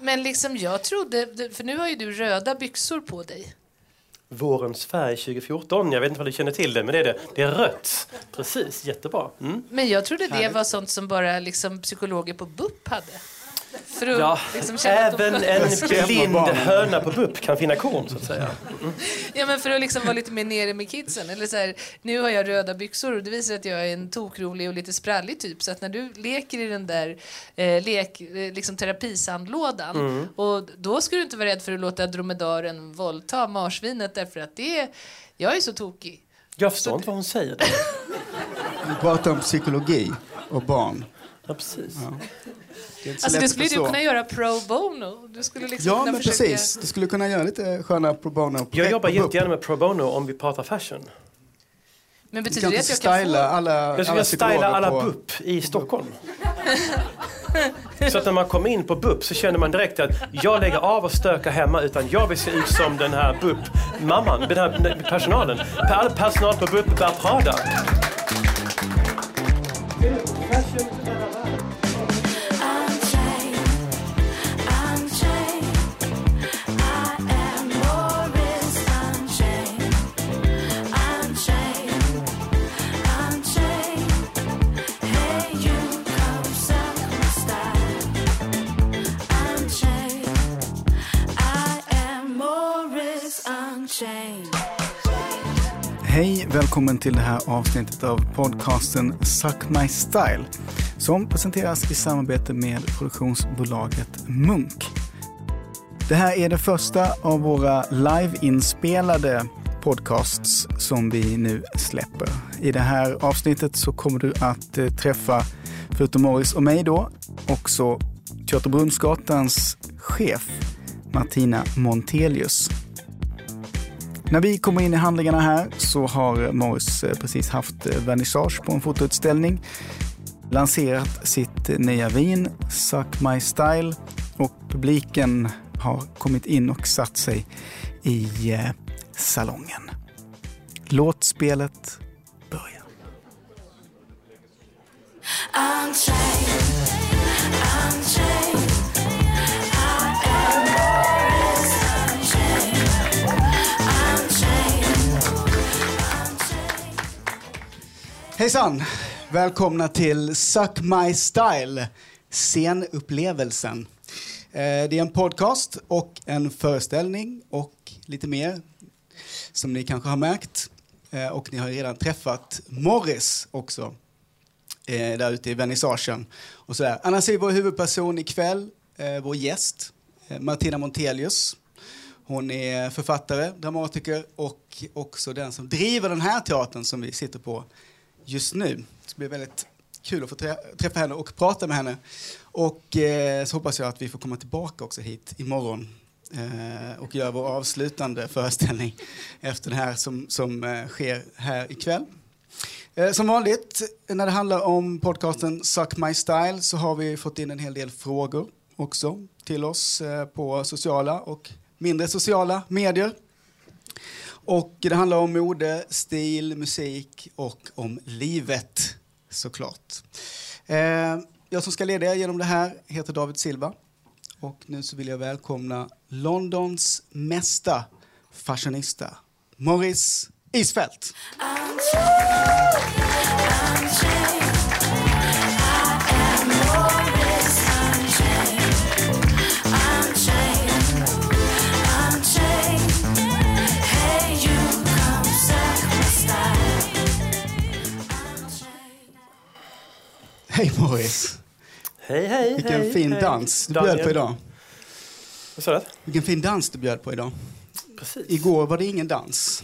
Men liksom jag trodde, för nu har ju du röda byxor på dig. Vårens färg 2014. Jag vet inte vad du känner till det, men det är det. Det är rött. Precis, jättebra. Mm. Men jag trodde det var sånt som bara liksom psykologer på BUP hade. För att ja, liksom även de... en blind höna på BUP kan finna korn så att säga. Mm. Ja men för att liksom vara lite mer nere med kidsen. Eller så här, nu har jag röda byxor och det visar att jag är en tokrolig och lite sprallig typ. Så att när du leker i den där eh, lek, eh, liksom terapisandlådan mm. och då ska du inte vara rädd för att låta dromedaren våldta marsvinet därför att det är, jag är så tokig. Jag förstår så inte vad hon säger. Hon pratar om psykologi och barn. Ja, precis. Ja. Det alltså det skulle du kunna göra pro bono. Du skulle liksom ja, men försöka... precis. Du skulle kunna göra lite sköna pro bono. Jag jobbar jättegärna med pro bono om vi pratar fashion. Men betyder det att jag kan få... Alla, jag skulle styla alla på... BUP i Stockholm. så att när man kommer in på BUP så känner man direkt att jag lägger av och stökar hemma utan jag vill se ut som den här BUP-mamman, den här personalen. All personal på BUP bär Prada. Hej, välkommen till det här avsnittet av podcasten Suck My Style som presenteras i samarbete med produktionsbolaget Munk. Det här är det första av våra live-inspelade podcasts som vi nu släpper. I det här avsnittet så kommer du att eh, träffa, förutom Morris och mig då, också Teaterbrunnsgatans chef Martina Montelius. När vi kommer in i handlingarna här så har Morris eh, precis haft eh, vernissage på en fotoutställning, lanserat sitt nya vin, Suck My Style, och publiken har kommit in och satt sig i eh, salongen. Låt spelet börja. I'm trying. Hejsan! Välkomna till Suck My Style, scenupplevelsen. Eh, det är en podcast och en föreställning och lite mer som ni kanske har märkt. Eh, och ni har redan träffat Morris också eh, där ute i vernissagen. Och sådär. Annars är vår huvudperson ikväll vår gäst Martina Montelius. Hon är författare, dramatiker och också den som driver den här teatern som vi sitter på just nu. Det blir väldigt kul att få träffa henne och prata med henne. Och eh, så hoppas jag att vi får komma tillbaka också hit imorgon eh, och göra vår avslutande föreställning efter det här som, som eh, sker här ikväll. Eh, som vanligt när det handlar om podcasten Suck My Style så har vi fått in en hel del frågor också till oss eh, på sociala och mindre sociala medier. Och det handlar om mode, stil, musik och om livet såklart. Eh, jag som ska leda er genom det här heter David Silva. Och nu så vill jag välkomna Londons mesta fashionista, Morris Isfält. Hej Morris. Hej, hej. Vilken hej, fin hej. dans du Daniel. bjöd på idag. Vad sa du? Vilken fin dans du bjöd på idag. Precis. Igår var det ingen dans.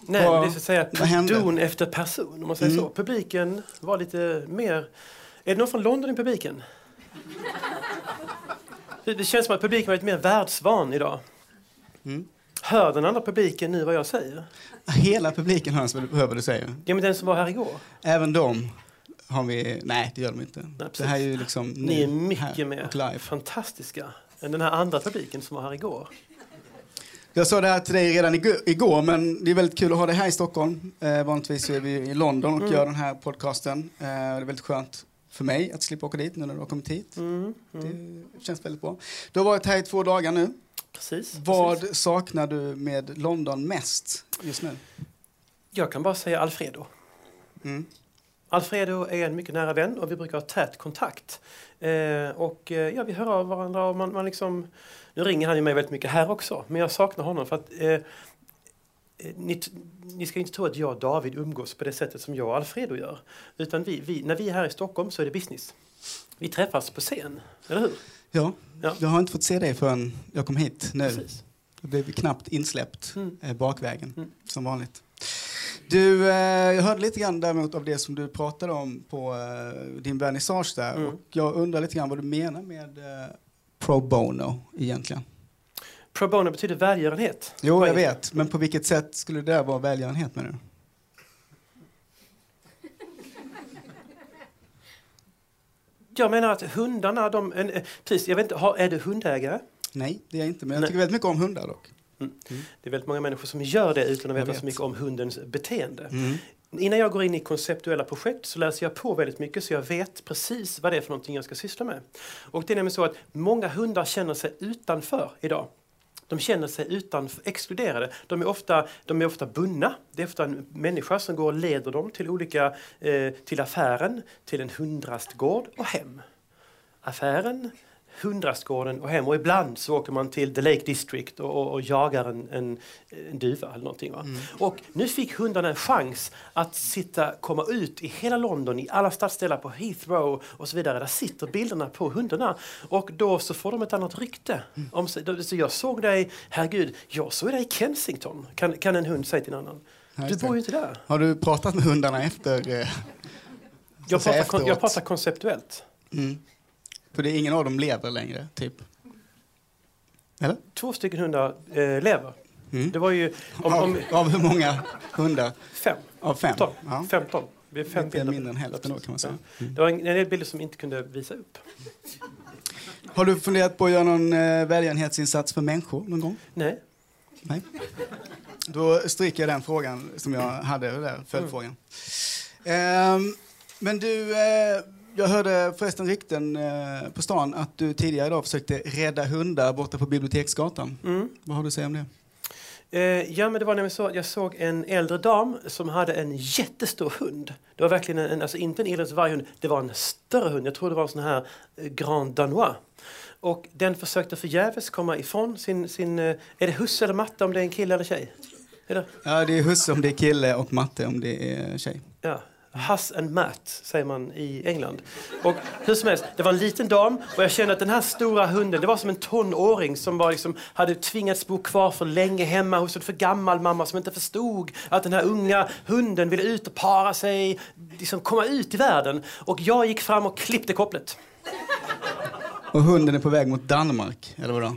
Nej, Vad, det är så att säga person efter person, om man säger mm. så. Publiken var lite mer... Är det någon från London i publiken? det, det känns som att publiken var lite mer världsvan idag. Mm. Hör den andra publiken nu vad jag säger? Hela publiken hör vad du säger. Ja, men den som var här igår. Även de? Har vi, nej det gör de inte. Nej, det här är ju liksom Ni är mycket mer fantastiska än den här andra publiken som var här igår. Jag sa det här till dig redan igår, men det är väldigt kul att ha dig här i Stockholm. Eh, vanligtvis är vi i London och mm. gör den här podcasten. Eh, det är väldigt skönt för mig att slippa åka dit nu när du har kommit hit. Mm, mm. Det känns väldigt bra. Du har varit här i två dagar nu. Precis, Vad precis. saknar du med London mest just nu? Jag kan bara säga Alfredo. Mm. Alfredo är en mycket nära vän och vi brukar ha tät kontakt. Eh, och eh, ja, vi hör av varandra och man, man liksom... Nu ringer han ju mig väldigt mycket här också, men jag saknar honom för att eh, eh, ni, ni ska inte tro att jag och David umgås på det sättet som jag och Alfredo gör. Utan vi, vi, när vi är här i Stockholm så är det business. Vi träffas på scen, eller hur? Ja, Ja. jag har inte fått se dig förrän jag kom hit nu. Precis. Jag blev knappt insläppt Mm. eh, bakvägen, Mm. som vanligt. Du, eh, jag hörde lite grann däremot av det som du pratade om på eh, din vernissage där. Mm. Och jag undrar lite grann vad du menar med eh, pro bono egentligen. Pro bono betyder välgörenhet. Jo, jag vet. Men på vilket sätt skulle det vara välgörenhet med du? Jag menar att hundarna, de, en, precis, jag vet inte, har, är du hundägare? Nej, det är jag inte. Men jag Nej. tycker väldigt mycket om hundar dock. Det är väldigt många människor som gör det utan att veta vet. så mycket om hundens beteende. Mm. Innan jag går in i konceptuella projekt så läser jag på väldigt mycket så jag vet precis vad det är för någonting jag ska syssla med. Och det är nämligen så att många hundar känner sig utanför idag. De känner sig utanför, exkluderade. De är, ofta, de är ofta bundna. Det är ofta en människa som går och leder dem till olika, eh, till affären, till en hundrastgård och hem. Affären, hundrastgården och hem. Och ibland så åker man till the Lake District och, och, och jagar en, en, en duva eller någonting. Va? Och nu fick hundarna en chans att sitta, komma ut i hela London, i alla stadsdelar på Heathrow och så vidare. Där sitter bilderna på hundarna. Och då så får de ett annat rykte. Om sig. Då- Så jag såg dig, herregud, jag såg dig i Kensington, kan, kan en hund säga till en annan. Ja, Du bor ju inte där. Har du pratat med hundarna efter? Eh, Jag pratar, jag pratar konceptuellt. mm. För det är ingen av dem lever längre, typ? Eller? Två stycken hundar eh, lever. Mm. Det var ju om, Av, om av hur många hundar? fem. Av fem? 15. Ja. 15. Det är fem Lite bilder. mindre än hälften då kan man säga. Ja. Det var en, en del bilder som inte kunde visa upp. Har du funderat på att göra någon eh, välgörenhetsinsats för människor någon gång? Nej. Nej. Då stryker jag den frågan som jag hade där, följdfrågan. Ehm, men du, eh, jag hörde förresten rykten eh, på stan att du tidigare idag försökte rädda hundar borta på Biblioteksgatan. Mm. Vad har du att säga om det? Eh, ja, men det var nämligen så att jag såg en äldre dam som hade en jättestor hund. Det var verkligen en, alltså inte en irländsk varghund, det var en större hund. Jag tror det var en sån här eh, Grand Danois. Och den försökte förgäves komma ifrån sin, sin är det husse eller matte om det är en kille eller tjej? Det? Ja, det är husse om det är kille och matte om det är tjej. Ja. Huss and Matt säger man i England. Och hur som helst, det var en liten dam och jag kände att den här stora hunden, det var som en tonåring som var liksom, hade tvingats bo kvar för länge hemma hos en för gammal mamma som inte förstod att den här unga hunden ville ut och para sig, liksom komma ut i världen. Och jag gick fram och klippte kopplet. Och hunden är på väg mot Danmark, eller vadå?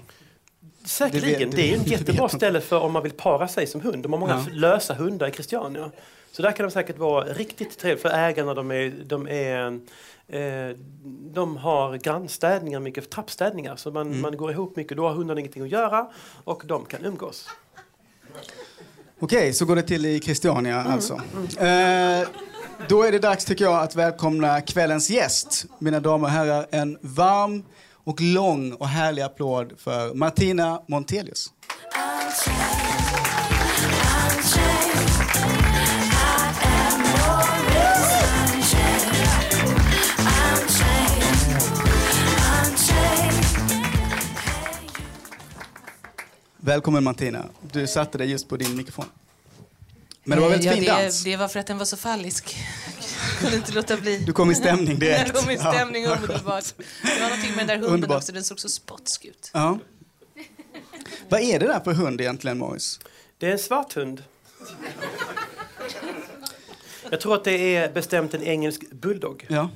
Säkerligen, Det vet- det är ett jättebra ställe för om man vill para sig som hund. De har många Ja. lösa hundar i Christiania. Så där kan de säkert vara riktigt trevliga för ägarna. De, är, de, är, eh, de har grannstädningar, mycket trappstädningar. Så man, Mm. man går ihop mycket. Då har hundarna ingenting att göra och de kan umgås. Okej, så går det till i Christiania alltså. Eh, då är det dags tycker jag att välkomna kvällens gäst. Mina damer och herrar, en varm och lång och härlig applåd för Martina Montelius. Välkommen Martina. Du satte dig just på din mikrofon. Men det var väldigt ja, fin det, dans. det var för att den var så fallisk. Jag kunde inte låta bli. Du kom i stämning direkt. Jag kom i stämning Ja. omedelbart. Det var någonting med den där hunden Underbart. också, den såg så spotsk ut. Ja. Vad är det där för hund egentligen, Morris? Det är en svart hund. Jag tror att det är bestämt en engelsk bulldog. Ja.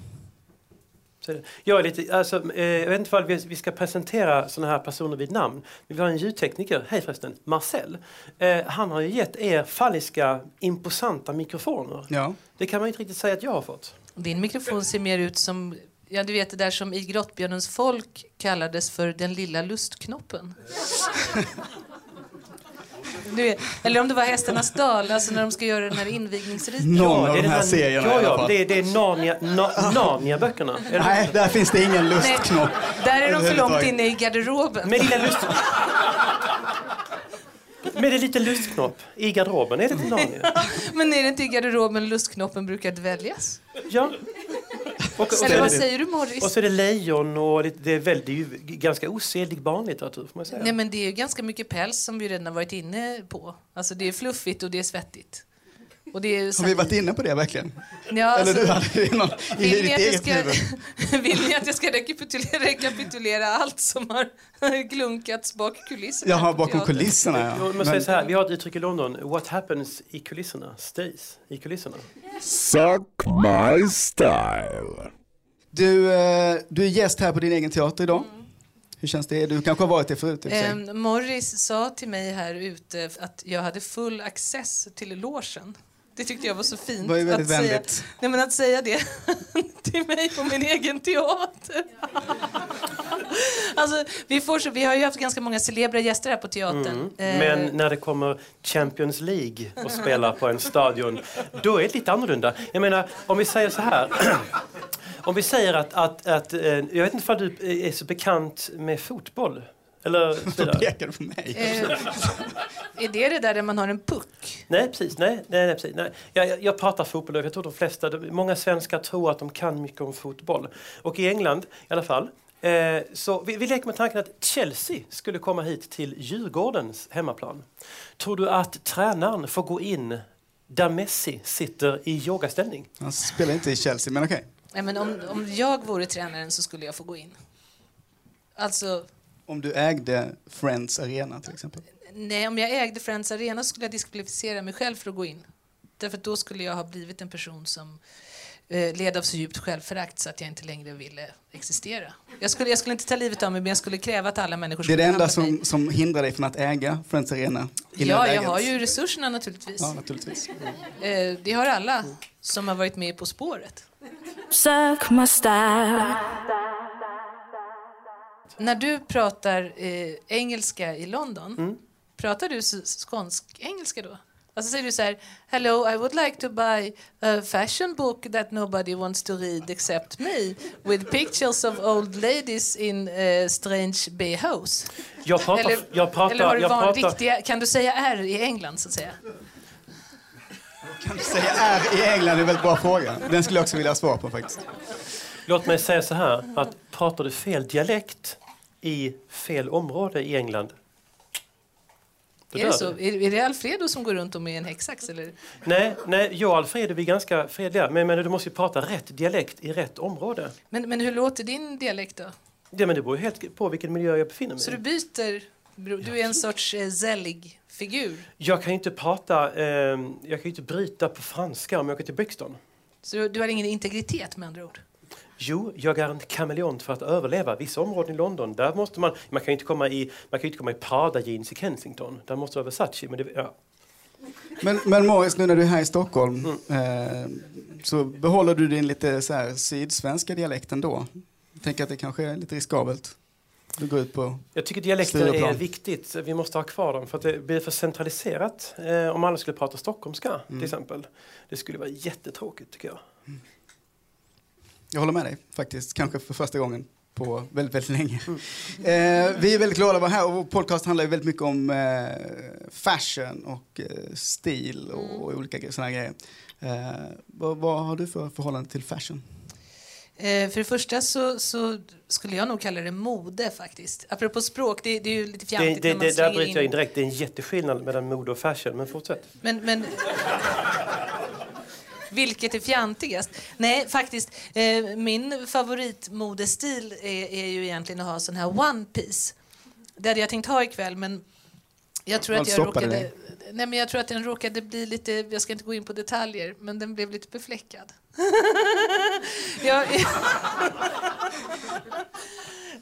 Jag, är lite, alltså, eh, jag vet inte om vi, ska presentera såna här personer vid namn. Vi har en ljudtekniker, hej förresten, Marcel. Eh, han har ju gett er falliska, imposanta mikrofoner. ja. Det kan man ju inte riktigt säga att jag har fått. Din mikrofon ser mer ut som Ja, du vet det där som i Grottbjörnens folk kallades för den lilla lustknoppen. Du eller om det var Hästarnas dal, alltså när de ska göra den här invigningsriten. Någon det av är de den här serierna Ja, alla ja, fall. det, är- det är Narnia, na, Narnia-böckerna. Eller- Nej, där finns det ingen Nej, lustknopp. där är de för långt inne i garderoben. Med lilla lust... Med det lite lustknopp i garderoben. Är det inte Narnia? Men är det inte i garderoben lustknoppen brukar dväljas? Ja. Och, och, så Eller vad det, säger du och Morris? så är det lejon och det, det, är väl, det är ju ganska oselig barnlitteratur får man säga. Nej men det är ju ganska mycket päls som vi redan har varit inne på. Alltså det är fluffigt och det är svettigt. Och det är Har vi varit inne på det verkligen? Ja, alltså, Eller du hade det någon, i vill, ditt ni att jag eget ska, huvud? vill ni att jag ska rekapitulera, rekapitulera allt som har glunkats bak kulisserna? Jaha, bakom teatern? kulisserna ja. Jo, Man säger så här, vi har ett uttryck i London, what happens i kulisserna stays i kulisserna. Suck my style. Du, eh, du är gäst här på din egen teater idag. Hur känns det? Du kanske har varit det förut. Ehm, Morris sa till mig här ute att jag hade full access till logen. Det tyckte jag var så fint. Var att, säga, nej, men att säga det till mig på min egen teater. alltså, vi, får så, vi har ju haft ganska många celebra gäster här på teatern. Eh, Men när det kommer Champions League och spelar på en stadion, då är det lite annorlunda. Jag menar, om vi säger så här. Om vi säger att, att, att eh, jag vet inte om du är så bekant med fotboll? Eller vidare. pekar du på mig? eh, är det det där, där man har en puck? Nej, precis. Nej, nej, nej, precis. Nej. Jag, jag, jag pratar fotboll och jag tror de flesta, många svenskar tror att de kan mycket om fotboll. Och i England i alla fall, eh, så vi, vi leker med tanken att Chelsea skulle komma hit till Djurgårdens hemmaplan. Tror du att tränaren får gå in där Messi sitter i yogaställning? Han spelar inte i Chelsea, men okej. Nej, men om, om jag vore tränaren så skulle jag få gå in. Alltså, Om du ägde Friends Arena till exempel. nej, om jag ägde Friends Arena skulle jag diskvalificera mig själv för att gå in. Därför att då skulle jag ha blivit en person som eh, led av så djupt självförakt så att jag inte längre ville existera. Jag skulle, jag skulle inte ta livet av mig, men jag skulle kräva att alla människor Det är det enda mig. som, som hindrar dig från att äga Friends Arena i Ja, jag har ju resurserna naturligtvis. Ja, naturligtvis. Eh, det har alla som har varit med På spåret. Suck my style. När du pratar eh, engelska i London, Mm. pratar du s- skånsk engelska då? Alltså säger du så här, hello I would like to buy a fashion book that nobody wants to read except me with pictures of old ladies in uh, strange behos. Jag pratar... Eller, jag pratar, eller har du jag van, pratar, riktiga, kan du säga R i England så att säga? Kan du säga R i England? Det är en väldigt bra fråga. Den skulle jag också vilja ha svar på faktiskt. Låt mig säga så här, att pratar du fel dialekt i fel område i England, då Är det, så? Är, det Alfredo som går runt och med en? Eller? Nej, nej, jag och Alfred är ganska fredliga. Men, men du måste ju prata rätt dialekt i rätt område. Men, men hur låter din dialekt då? Det, men det beror helt på vilken miljö jag befinner mig Så du i. byter, du är en sorts eh, zellig figur? Jag kan ju inte prata, eh, jag kan inte bryta på franska om jag åker till Brixton. Så du, du har ingen integritet med andra ord? Jo, jag är en kameleont för att överleva. Vissa områden i London, där måste man... Man kan ju inte komma i, man kan inte komma i Prada-jeans i Kensington. Där måste vara Versace. Men det, ja. Men, men Morris, nu när du är här i Stockholm Mm. eh, så behåller du din lite så här sydsvenska dialekt ändå. Jag tänker att det kanske är lite riskabelt. Du går ut på... Jag tycker dialekter är viktigt. Vi måste ha kvar dem för att det blir för centraliserat. Eh, om alla skulle prata stockholmska Mm. till exempel. Det skulle vara jättetråkigt tycker jag. Jag håller med dig faktiskt, kanske för första gången på väldigt, väldigt länge. Mm. Eh, vi är väldigt glada att vara här och vår podcast handlar ju väldigt mycket om eh, fashion och eh, stil och, och olika sådana grejer. Eh, vad, vad har du för förhållande till fashion? Eh, för det första så, så skulle jag nog kalla det mode faktiskt. Apropå språk, det, det är ju lite Det, fjantigt det, när man det, där bryter jag in... direkt. Det är en jätteskillnad mellan mode och fashion. Men fortsätt. Men, men... Vilket är fjantigast? Nej, faktiskt. Eh, min favoritmodestil är, är ju egentligen att ha sån här one piece. Det hade jag tänkt ha ikväll, men jag tror att jag råkade... dig? Nej, men jag tror att den råkade bli lite... Jag ska inte gå in på detaljer, men den blev lite befläckad. jag,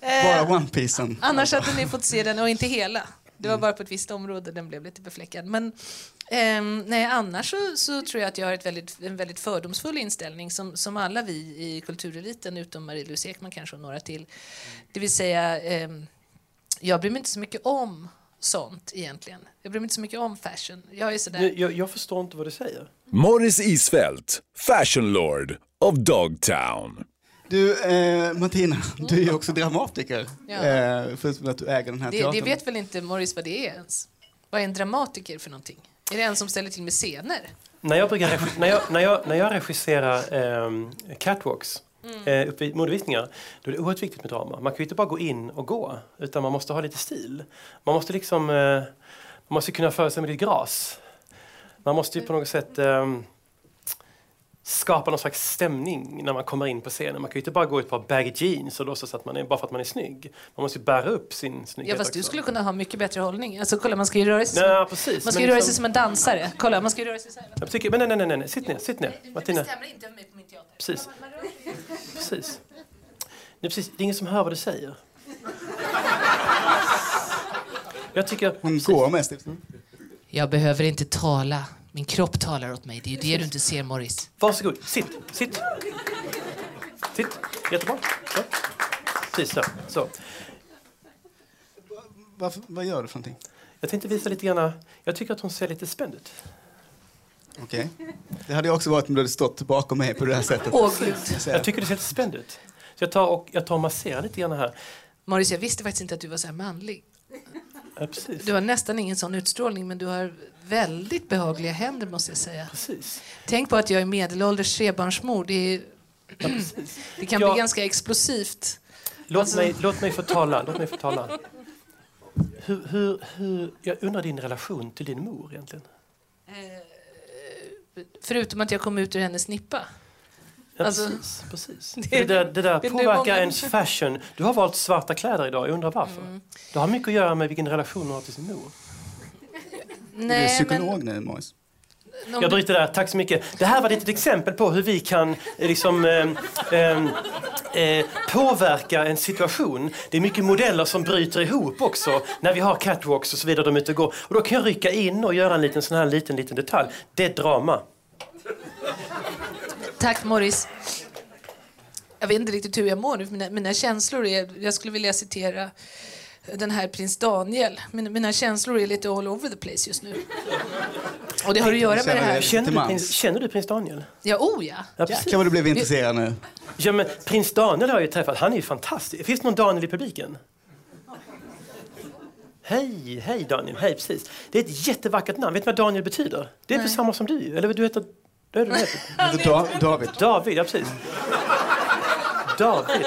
Bara One Piecen. Annars hade ni fått se den, och inte hela. Det var bara på ett visst område den blev lite befläckad. Men ehm, nej, annars så, så tror jag att jag har ett väldigt, en väldigt fördomsfull inställning som, som alla vi i kultureliten, utom Marie-Louise Ekman kanske och några till. Det vill säga, ehm, jag bryr mig inte så mycket om sånt egentligen. Jag bryr mig inte så mycket om fashion. Jag är sådär... Jag, jag förstår inte vad du säger. Morris Isfält, Fashion Lord of Dogtown. Du, eh, Martina, du är också dramatiker. Ja. Eh, förutom att du äger den här Det, teatern. det vet väl inte Morris vad det är ens? Vad är en dramatiker för någonting? Är det en som ställer till med scener? När jag, brukar regi- när jag, när jag, när jag regisserar ehm, catwalks eh, uppe i modevisningar, då är det oerhört viktigt med drama. Man kan ju inte bara gå in och gå, utan man måste ha lite stil. Man måste liksom, eh, man måste kunna föra sig med lite gras. Man måste ju på något sätt ehm, skapa någon slags stämning när man kommer in på scenen. Man kan ju inte bara gå ett par baggy jeans och låtsas att man är, bara för att man är snygg. Man måste ju bära upp sin snygghet Ja, fast du också. skulle kunna ha mycket bättre hållning. Alltså, kolla, man ska ju röra sig som, Nej, precis. man ska ju röra liksom- sig som en dansare. Kolla, man ska ju röra sig så här. Jag tycker, men nej, nej, nej, nej, sitt ner, sitt ner. Martina. bestämmer inte över mig på min teater. Precis. Precis. Det är, precis. det är ingen som hör vad du säger. Jag tycker... Hon går mest. Jag behöver inte tala. Min kropp talar åt mig. Det är ju det du inte ser, Morris. Varsågod, sitt, sitt. Sitt, jättebra. Så. Precis så. så. Varför, vad gör du för någonting? Jag tänkte visa lite grann. Jag tycker att hon ser lite spänd ut. Okej. Det hade jag också varit om du hade stått bakom mig på det här sättet. Åh, gud. Jag tycker du ser lite spänd ut. Så jag tar och, jag tar och masserar lite grann här. Morris, jag visste faktiskt inte att du var så här manlig. Ja. Du har nästan ingen sån utstrålning, men du har väldigt behagliga händer, måste jag säga. precis. Tänk på att jag är medelålders trebarnsmor. Det, är, det kan Ja. bli ganska explosivt. Låt, Alltså- mig, låt mig få tala. Låt mig få tala. Hur, hur, hur, jag undrar din relation till din mor egentligen. Förutom att jag kom ut ur hennes snippa. Ja, Alltså, precis. precis. det- Det, där, det där det påverkar ens fashion. Du har valt svarta kläder idag, jag undrar varför. Mm. Det har mycket att göra med vilken relation du har till sin mor. Du är Nej, psykolog nu, men... om Jag du- bryter där, tack så mycket. Det här var ett litet exempel på hur vi kan eh, liksom, eh, eh, eh, påverka en situation. Det är mycket modeller som bryter ihop också när vi har catwalks och så vidare. De är ute och går. Och då kan jag rycka in och göra en liten sån här liten, liten detalj. Det är drama. Tack, Morris. Jag vet inte riktigt hur jag mår nu. Mina, mina känslor är... Jag skulle vilja citera den här prins Daniel. Mina, mina känslor är lite all over the place just nu. Och det har att göra med det här. Känner du, prins, känner du prins Daniel? Ja, oh ja. Ja. Jäklar vad du blev intresserad nu. Ja, men prins Daniel har jag ju träffat. Han är ju fantastisk. Finns det någon Daniel i publiken? Hej, hej Daniel. Hej, precis. Det är ett jättevackert namn. Vet du vad Daniel betyder? Det är väl samma som du? Eller du heter... Det är du heter. Heter Da- David. David, ja precis. David.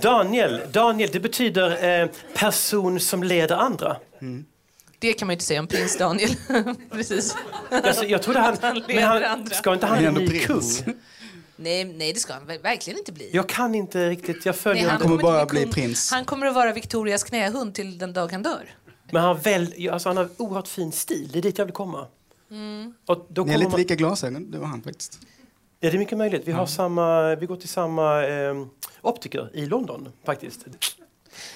Daniel. Daniel, det betyder eh, person som leder andra. Det kan man ju inte säga om prins Daniel. Precis. Alltså, jag trodde han... Han Men han, andra. ska inte han Han bli ändå ny prins. kung? Nej, nej, det ska han ver- verkligen inte bli. Jag kan inte riktigt, jag Nej, följer han inte. kommer inte bara bli kung. prins. Han kommer att vara Victorias knähund till den dag han dör. Men han, väl, alltså han har oerhört fin stil, det är dit jag vill komma. Mm. Och då Ni är lite man, lika glasögon, du och han faktiskt. ja, det är mycket möjligt. Vi, har samma, vi går till samma eh, optiker i London faktiskt.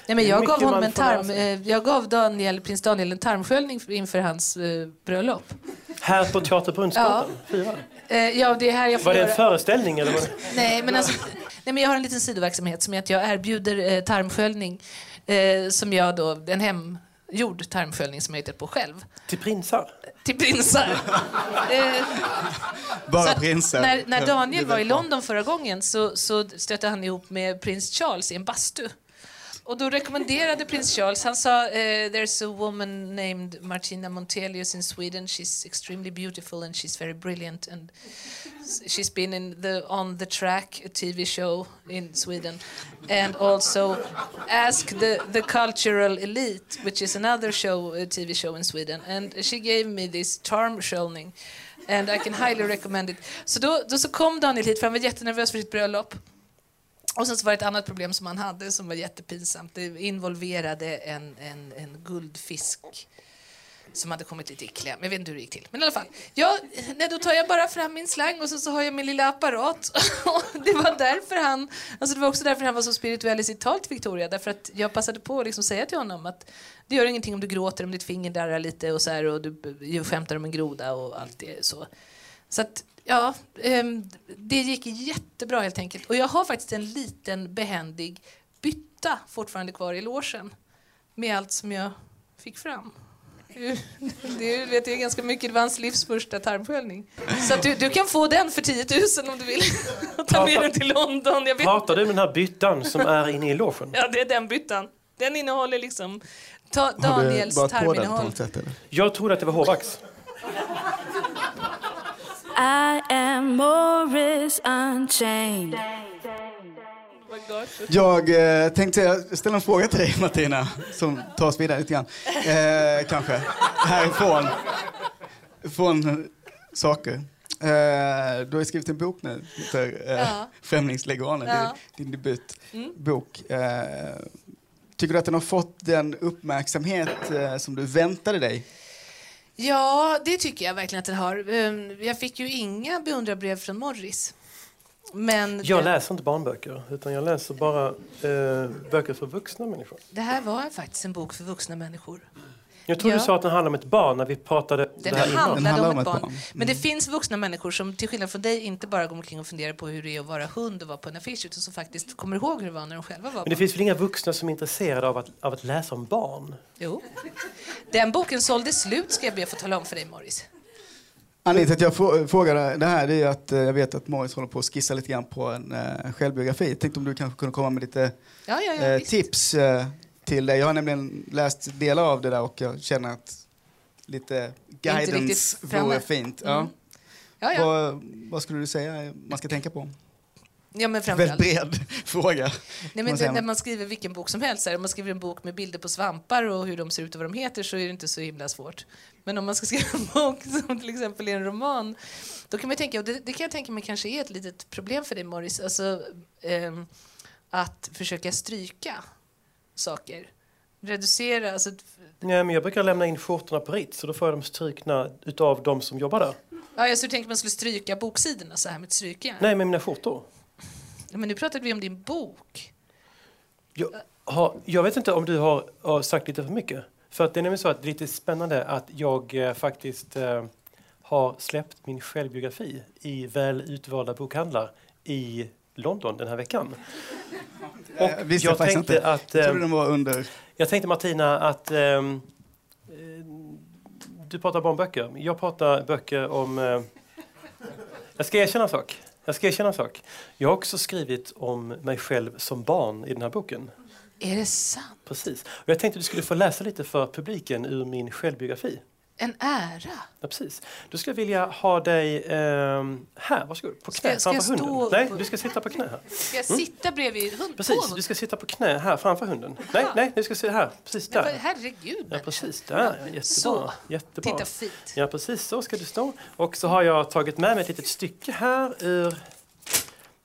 Nej, men jag, gav honom en tarm, eh, jag gav Daniel, prins Daniel en tarmsköljning inför hans eh, bröllop. Här på Teater Brunnsgatan, fyra. Eh, ja, det är här jag får Var det en göra... föreställning eller? Var det? Nej, men alltså, nej, men jag har en liten sidoverksamhet som är att jag erbjuder eh, tarmsköljning eh, som jag då, en hemgjord tarmsköljning som jag hittat på själv, Till prinsar? till prinsar. eh, Bara prinsar. När, när Daniel var i. London förra gången så, så stötte han ihop med prins Charles i en bastu. Och då rekommenderade prins Charles, han sa eh, “There's a woman named Martina Montelius in Sweden, she's extremely beautiful and she's very brilliant and she's been in the On the Track, a TV show in Sweden and also Ask the, the Cultural Elite, which is another show, a TV show in Sweden and she gave me this tarmsköljning and I can highly recommend it”. Så då, då så kom Daniel hit för han var jättenervös för sitt bröllop. Och sen så var det ett annat problem som han hade som var jättepinsamt. Det involverade en, en, en guldfisk som hade kommit lite i kläm. Jag vet inte hur det gick till. Men i alla fall. Ja, nej, då tar jag bara fram min slang och sen så har jag min lilla apparat. Och det var därför han, alltså det var också därför han var så spirituell i sitt tal till Victoria. Därför att jag passade på att liksom säga till honom att det gör ingenting om du gråter, om ditt finger darrar lite och så här och du ju skämtar om en groda och allt det så. Så att, ja, ehm, det gick jättebra helt enkelt. Och jag har faktiskt en liten behändig bytta fortfarande kvar i logen med allt som jag fick fram. Det vet jag ganska mycket. Det var hans livs första tarmsköljning. Så att du, du kan få den för 10 000 om du vill. Och ta med den till London. Jag vet Pratar du med den här byttan som är inne i logen? Ja, det är den byttan. Den innehåller liksom ta, Har du Daniels tarminnehåll. Jag trodde att det var hårvax. I am Morris Unchained. Jag eh, tänkte ställa en fråga till dig Martina, som tar oss vidare lite grann. Eh, kanske. Härifrån. Från saker. Eh, du har skrivit en bok nu, heter eh, Ja. Främlingsleganer, Ja. det är din debutbok. Eh, tycker du att den har fått den uppmärksamhet eh, som du väntade dig? Ja, det tycker jag verkligen att den har. Ehm, Jag fick ju inga beundrarbrev från Morris. Men Jag läser inte barnböcker, utan jag läser bara eh, böcker för vuxna människor. det här var faktiskt en bok för vuxna människor. Jag tror Ja. du sa att den handlar om ett barn när vi pratade om Den det här innan. handlade handlar om ett barn. Men Mm. det finns vuxna människor som till skillnad från dig inte bara går omkring och funderar på hur det är att vara hund och vara på en affisch utan som faktiskt kommer ihåg hur det var när de själva var Men det barn. finns väl inga vuxna som är intresserade av att, av att läsa om barn? Jo. Den boken sålde slut ska jag be att få tala om för dig Morris. Anledningen till att jag frå- frågar det här är att eh, jag vet att Morris håller på att skissa lite grann på en eh, självbiografi. Tänkte om du kanske kunde komma med lite Ja, ja, ja, eh, visst. tips till dig. Jag har nämligen läst delar av det där och jag känner att lite guidance vore fint. Ja. Mm. Ja, ja. Vad, vad skulle du säga man ska tänka på? ja men Väldigt bred fråga. Nej, man men det, när man skriver vilken bok som helst, om man skriver en bok med bilder på svampar och hur de ser ut och vad de heter så är det inte så himla svårt. Men om man ska skriva en bok som till exempel är en roman, då kan man tänka, och det, det kan jag tänka mig kanske är ett litet problem för dig Morris, alltså ehm, att försöka stryka saker. Reducera, alltså, Nej, men jag brukar lämna in skjortorna på Ritz och då får jag dem strykna utav de som jobbar där. ja, jag så tänkte man skulle stryka boksidorna så här med ett strykjärn. Nej, med mina skjortor. Men nu pratade vi om din bok. Jag, har, jag vet inte om du har, har sagt lite för mycket. För att det är nämligen så att det är lite spännande att jag eh, faktiskt eh, har släppt min självbiografi i väl utvalda bokhandlar i London den här veckan. Och Eh, visste jag faktiskt tänkte inte. att... Jag eh, trodde den var under... Jag tänkte Martina att eh, du pratar bara om böcker. Jag pratar böcker om... Eh, jag ska erkänna en sak. Jag ska erkänna en sak. Jag har också skrivit om mig själv som barn i den här boken. Är det sant? Precis. Och jag tänkte att du skulle få läsa lite för publiken ur min självbiografi. En ära. Ja, precis. Skulle jag vilja ha dig ehm, här, varsågod. På Ska knä ska framför stå hunden. Nej, du ska sitta på knä här. Ska jag sitta bredvid hund? på Precis, du ska sitta på knä här framför hunden. Nej, nej, du ska sitta här. Precis där. men Herregud, Ja, precis. Där. Ja, jättebra. Så. Jättebra. Titta fint. Ja, precis så ska du stå. Och så har jag tagit med mig ett litet stycke här ur,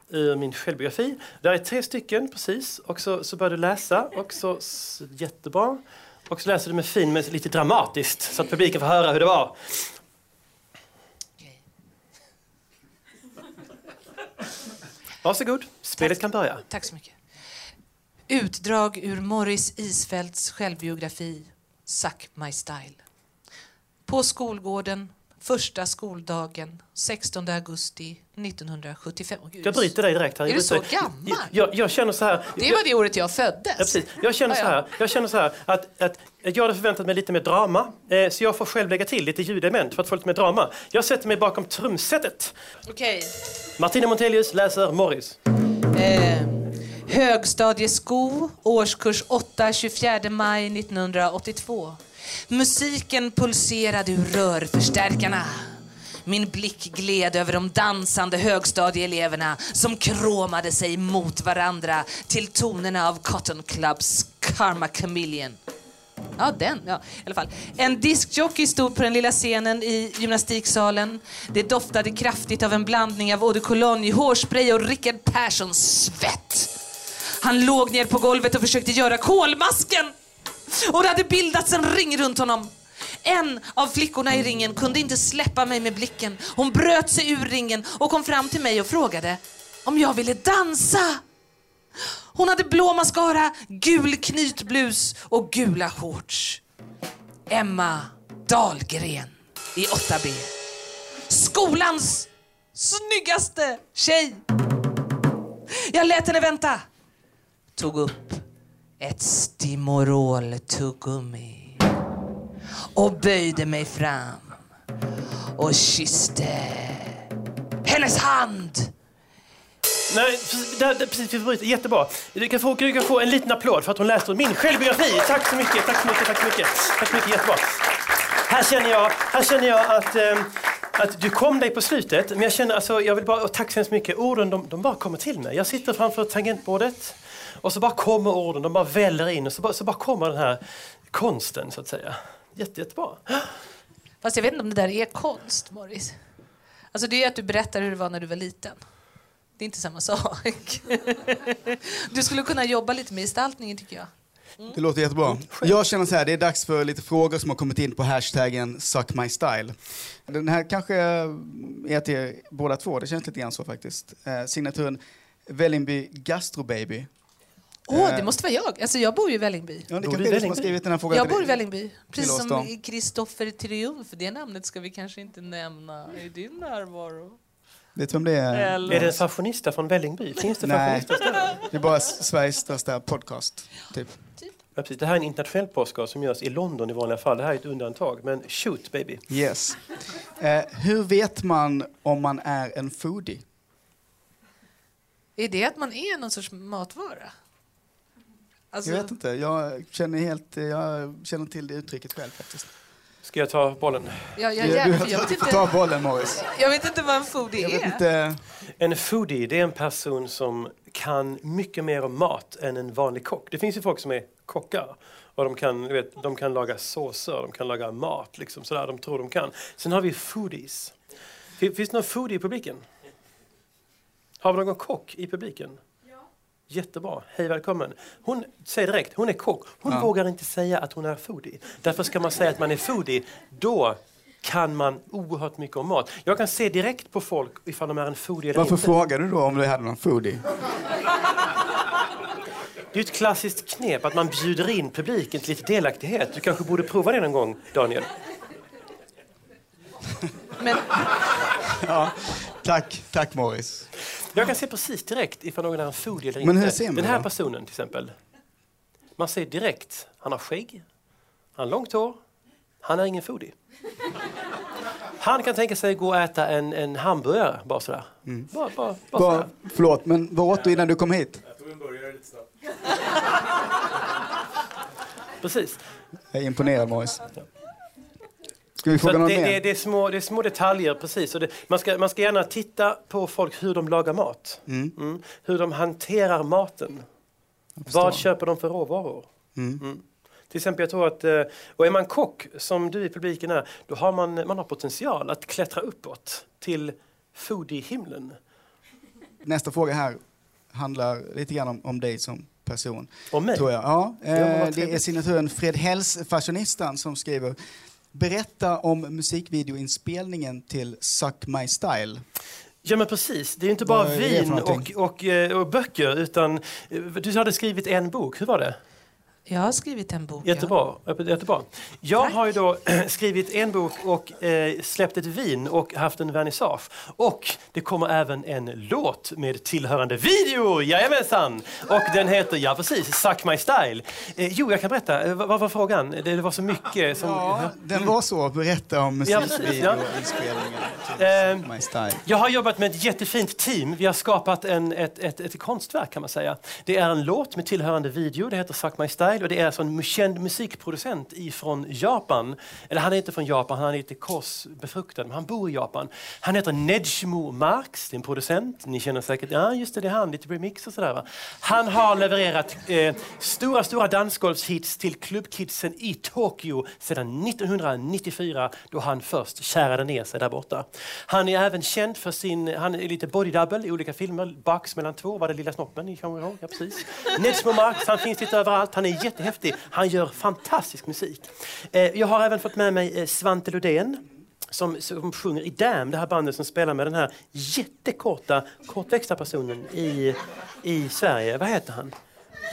ur min självbiografi. Där är tre stycken, precis. Och så, så börjar du läsa. Och så, jättebra. Och så läser du med fin, men lite dramatiskt, så att publiken får höra hur det var. Varsågod, spelet kan börja. Tack så mycket. Utdrag ur Morris Isfälts självbiografi Suck My Style. På skolgården, första skoldagen, 16 augusti 1975. Åh, Gud, Jag bryter dig direkt här. Är Jag du så gammal? Jag, jag känner så här. Det var det året jag föddes. Ja, precis. Jag känner så här, jag känner så här att, att jag hade förväntat mig lite mer drama, eh, så jag får själv lägga till lite ljudelement för att få lite mer drama. Jag sätter mig bakom trumsetet. Okej. Martina Montelius läser Morris. Eh, högstadiesko, årskurs 8, 24 maj 1982. Musiken pulserade ur rörförstärkarna. Min blick gled över de dansande högstadieeleverna som kråmade sig mot varandra till tonerna av Cotton Clubs Karma Chameleon. Ja, den. Ja, i alla fall. En diskjockey stod på den lilla scenen i gymnastiksalen. Det doftade kraftigt av en blandning av eau de cologne, hårspray och Rickard Perssons svett. Han låg ner på golvet och försökte göra kolmasken. Och det hade bildats en ring runt honom. En av flickorna i ringen kunde inte släppa mig med blicken. Hon bröt sig ur ringen och kom fram till mig och frågade om jag ville dansa. Hon hade blå mascara, gul knytblus och gula shorts. Emma Dahlgren i 8B. Skolans snyggaste tjej. Jag lät henne vänta. Tog upp ett Stimorol-tuggummi. och böjde mig fram och kysste hennes hand. Nej, där, där, precis, vi bryter. Jättebra. Du kan, få, du kan få en liten applåd för att hon läste min självbiografi. Tack så mycket, tack så mycket, tack så mycket. Tack så mycket, jättebra. Här känner jag, här känner jag att, eh, att du kom dig på slutet. Men jag känner, alltså, jag vill bara, och tack så hemskt mycket. Orden, de, de bara kommer till mig. Jag sitter framför tangentbordet och så bara kommer orden, de bara väller in och så bara, så bara kommer den här konsten så att säga. Jätte, jättebra. Fast jag vet inte om det där är konst, Morris. Alltså det är att du berättar hur det var när du var liten. Det är inte samma sak. Du skulle kunna jobba lite med gestaltningen tycker jag. Det låter jättebra. Jag känner så här, det är dags för lite frågor som har kommit in på hashtaggen suckmystyle. Den här kanske är till er båda två, det känns lite grann så faktiskt. Eh, signaturen Vällingby Gastrobaby. Åh, Eh. det måste vara jag. Alltså jag bor ju i Vällingby. Ja, det kanske du som har skrivit den här frågan. Jag bor i. Vällingby. Precis som. Kristoffer Triumf. Det namnet ska vi kanske inte nämna i din närvaro. Vet du vem det är? Eller? Är det en fashionista från Vällingby? Finns det Nej. fashionister? Det är bara Sveriges största podcast. Typ. Ja, precis. Det här är en internationell podcast som görs i London i vanliga fall. Det här är ett undantag. Men shoot baby. Yes. Eh, hur vet man om man är en foodie? Är det att man är någon sorts matvara? Alltså, Jag vet inte, jag känner, helt, jag känner till det uttrycket själv faktiskt. Ska jag ta bollen? Jag, jag, Du, jag, du, jag, vet får ta inte, bollen Morris. jag vet inte vad en foodie Jag vet är. inte, En foodie det är en person som kan mycket mer om mat än en vanlig kock. Det finns ju folk som är kockar. Och de kan, du vet, de kan laga såser, de kan laga mat. Liksom, sådär, de tror de kan. Sen har vi foodies. Fin- Finns det någon foodie i publiken? Har vi någon kock i publiken? Jättebra. Hej välkommen. Hon säger direkt, hon är kock. Hon Ja. vågar inte säga att hon är foodie. Därför ska man säga att man är foodie. Då kan man oerhört mycket om mat. Jag kan se direkt på folk ifall de är en foodie eller varför inte. frågar du då om du hade någon foodie? Det är ett klassiskt knep att man bjuder in publiken till lite delaktighet. Du kanske borde prova det någon gång, Daniel. Men Ja, tack, tack Morris. Jag kan se precis direkt ifall någon är en foodie eller Men inte. hur ser man Den här då? personen till exempel. Man ser direkt, han har skägg, han har långt hår, han är ingen foodie. Han kan tänka sig gå och äta en, en hamburgare bara sådär. Bara, bara, bara Bara, sådär. förlåt, men vad åt du innan du kom hit? Precis. Jag är imponerad Morris. Ska vi fråga någon det, mer? det, det, är små, det är små detaljer, precis. Och det, man, ska, man ska gärna titta på folk hur de lagar mat. Mm. Hur de hanterar maten. Vad köper de för råvaror? Mm. Till exempel, jag tror att, eh, och är man kock, som du i publiken är, då har man, man har potential att klättra uppåt till foodie-himlen. Nästa fråga här handlar lite grann om, om dig som person. Om mig? Tror jag. Ja, Ja, eh, det är signaturen Fred Hells, fashionistan, som skriver Berätta om musikvideoinspelningen till Suck My Style. Ja men precis, det är inte bara vin och, och, eh, och böcker utan eh, du hade skrivit en bok, hur var det? Jag har skrivit en bok. ja. Jättebra. Jättebra. Jag Tack. har ju då skrivit en bok och eh, släppt ett vin och haft en vernissage. Och det kommer även en låt med tillhörande video, jajamensan! Och den heter, ja precis, Suck My Style. Eh, jo, jag kan berätta, Eh, vad var frågan? Det, det var så mycket som... Ja, den var så. Berätta om Ja, precis, ja. musikvideoinspelningen till Eh, Suck My Style. Jag har jobbat med ett jättefint team. Vi har skapat en, ett, ett, ett konstverk kan man säga. Det är en låt med tillhörande video, det heter Suck My Style och det är alltså en känd musikproducent ifrån Japan. Eller han är inte från Japan, han är lite korsbefruktad, men han bor i Japan. Han heter Nejmo Marx, det är en producent. Ni känner säkert, ja just det, det är han, lite remix och sådär. va. Han har levererat eh, stora, stora dansgolvshits till klubbkidsen i Tokyo sedan 1994 då han först kärade ner sig där borta. Han är även känd för sin, han är lite body double i olika filmer. Bax mellan två var det Lilla snoppen, ni kommer ihåg? Ja, precis. Nejmo Marx, han finns lite överallt, han är jättehäftig. Han gör fantastisk musik. Eh, jag har även fått med mig eh, Svante Lodén som, som sjunger i Damn, det här bandet som spelar med den här jättekorta, kortväxta personen i, i Sverige. Vad heter han?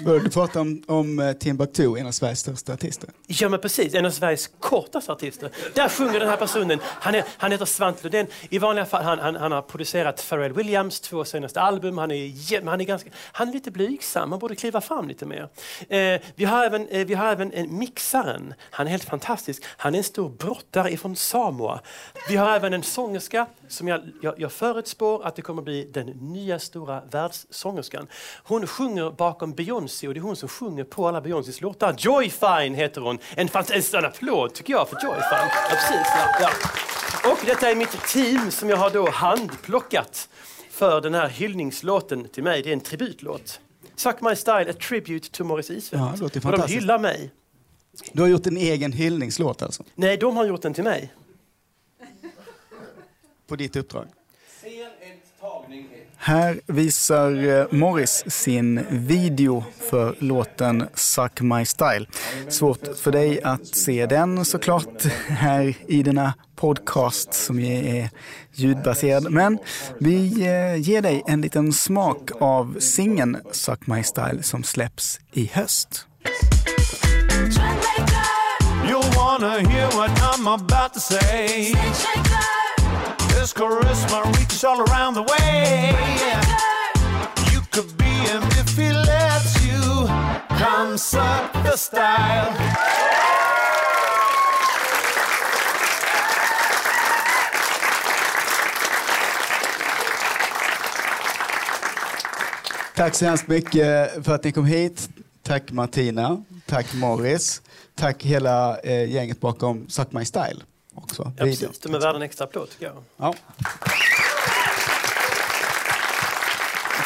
Du pratar om, om eh, Timbuktu, en av Sveriges största artister. Ja men precis, en av Sveriges kortaste artister. Där sjunger den här personen, han, är, han heter Svante Lundén. I vanliga fall, han, han, han har producerat Pharrell Williams två senaste album. Han är, han är, ganska, han är lite blygsam, han borde kliva fram lite mer. Eh, vi, har även, eh, vi har även en mixaren, han är helt fantastisk. Han är en stor brottare ifrån Samoa. Vi har även en sångerska som jag, jag, jag förutspår att det kommer bli den nya stora världssångerskan. Hon sjunger bakom Beyoncé och det är hon som sjunger på alla Beyoncés låtar. Joy Fine heter hon. En, fant- en applåd tycker jag för Joy Fine. Ja, precis, ja, ja. Och detta är mitt team som jag har då handplockat för den här hyllningslåten till mig. Det är en tributlåt. Suck My Style, a tribute to Morris Isfält. Ja, det låter och de hyllar mig. Du har gjort en egen hyllningslåt alltså, Nej, de har gjort den till mig. på ditt uppdrag. Här visar eh, Morris sin video för låten Suck My Style. Svårt för dig att se den såklart här i denna podcast som är ljudbaserad. Men vi eh, ger dig en liten smak av singeln Suck My Style som släpps i höst. You'll wanna hear what I'm about to say. This charisma reaches all around the way. You could be him if he lets you. Come suck the style. Tack så hemskt mycket för att ni kom hit. Tack Martina. Tack Morris. Tack hela eh, gänget bakom Suck My Style. Också. Ja, precis. De är värda en extra applåd tycker jag. Ja.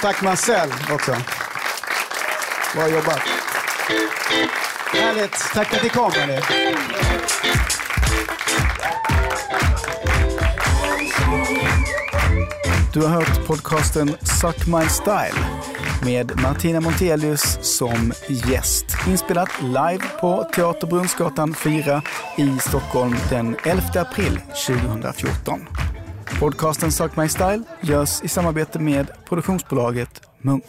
Tack Marcel också. Bra jobbat. Härligt. Tack för att ni kom. hörni. Du har hört podcasten Suck My Style med Martina Montelius som gäst. Inspelat live på Teater Brunnsgatan 4 i Stockholm den 11 april 2014. Podcasten Suck My Style görs i samarbete med produktionsbolaget Munk.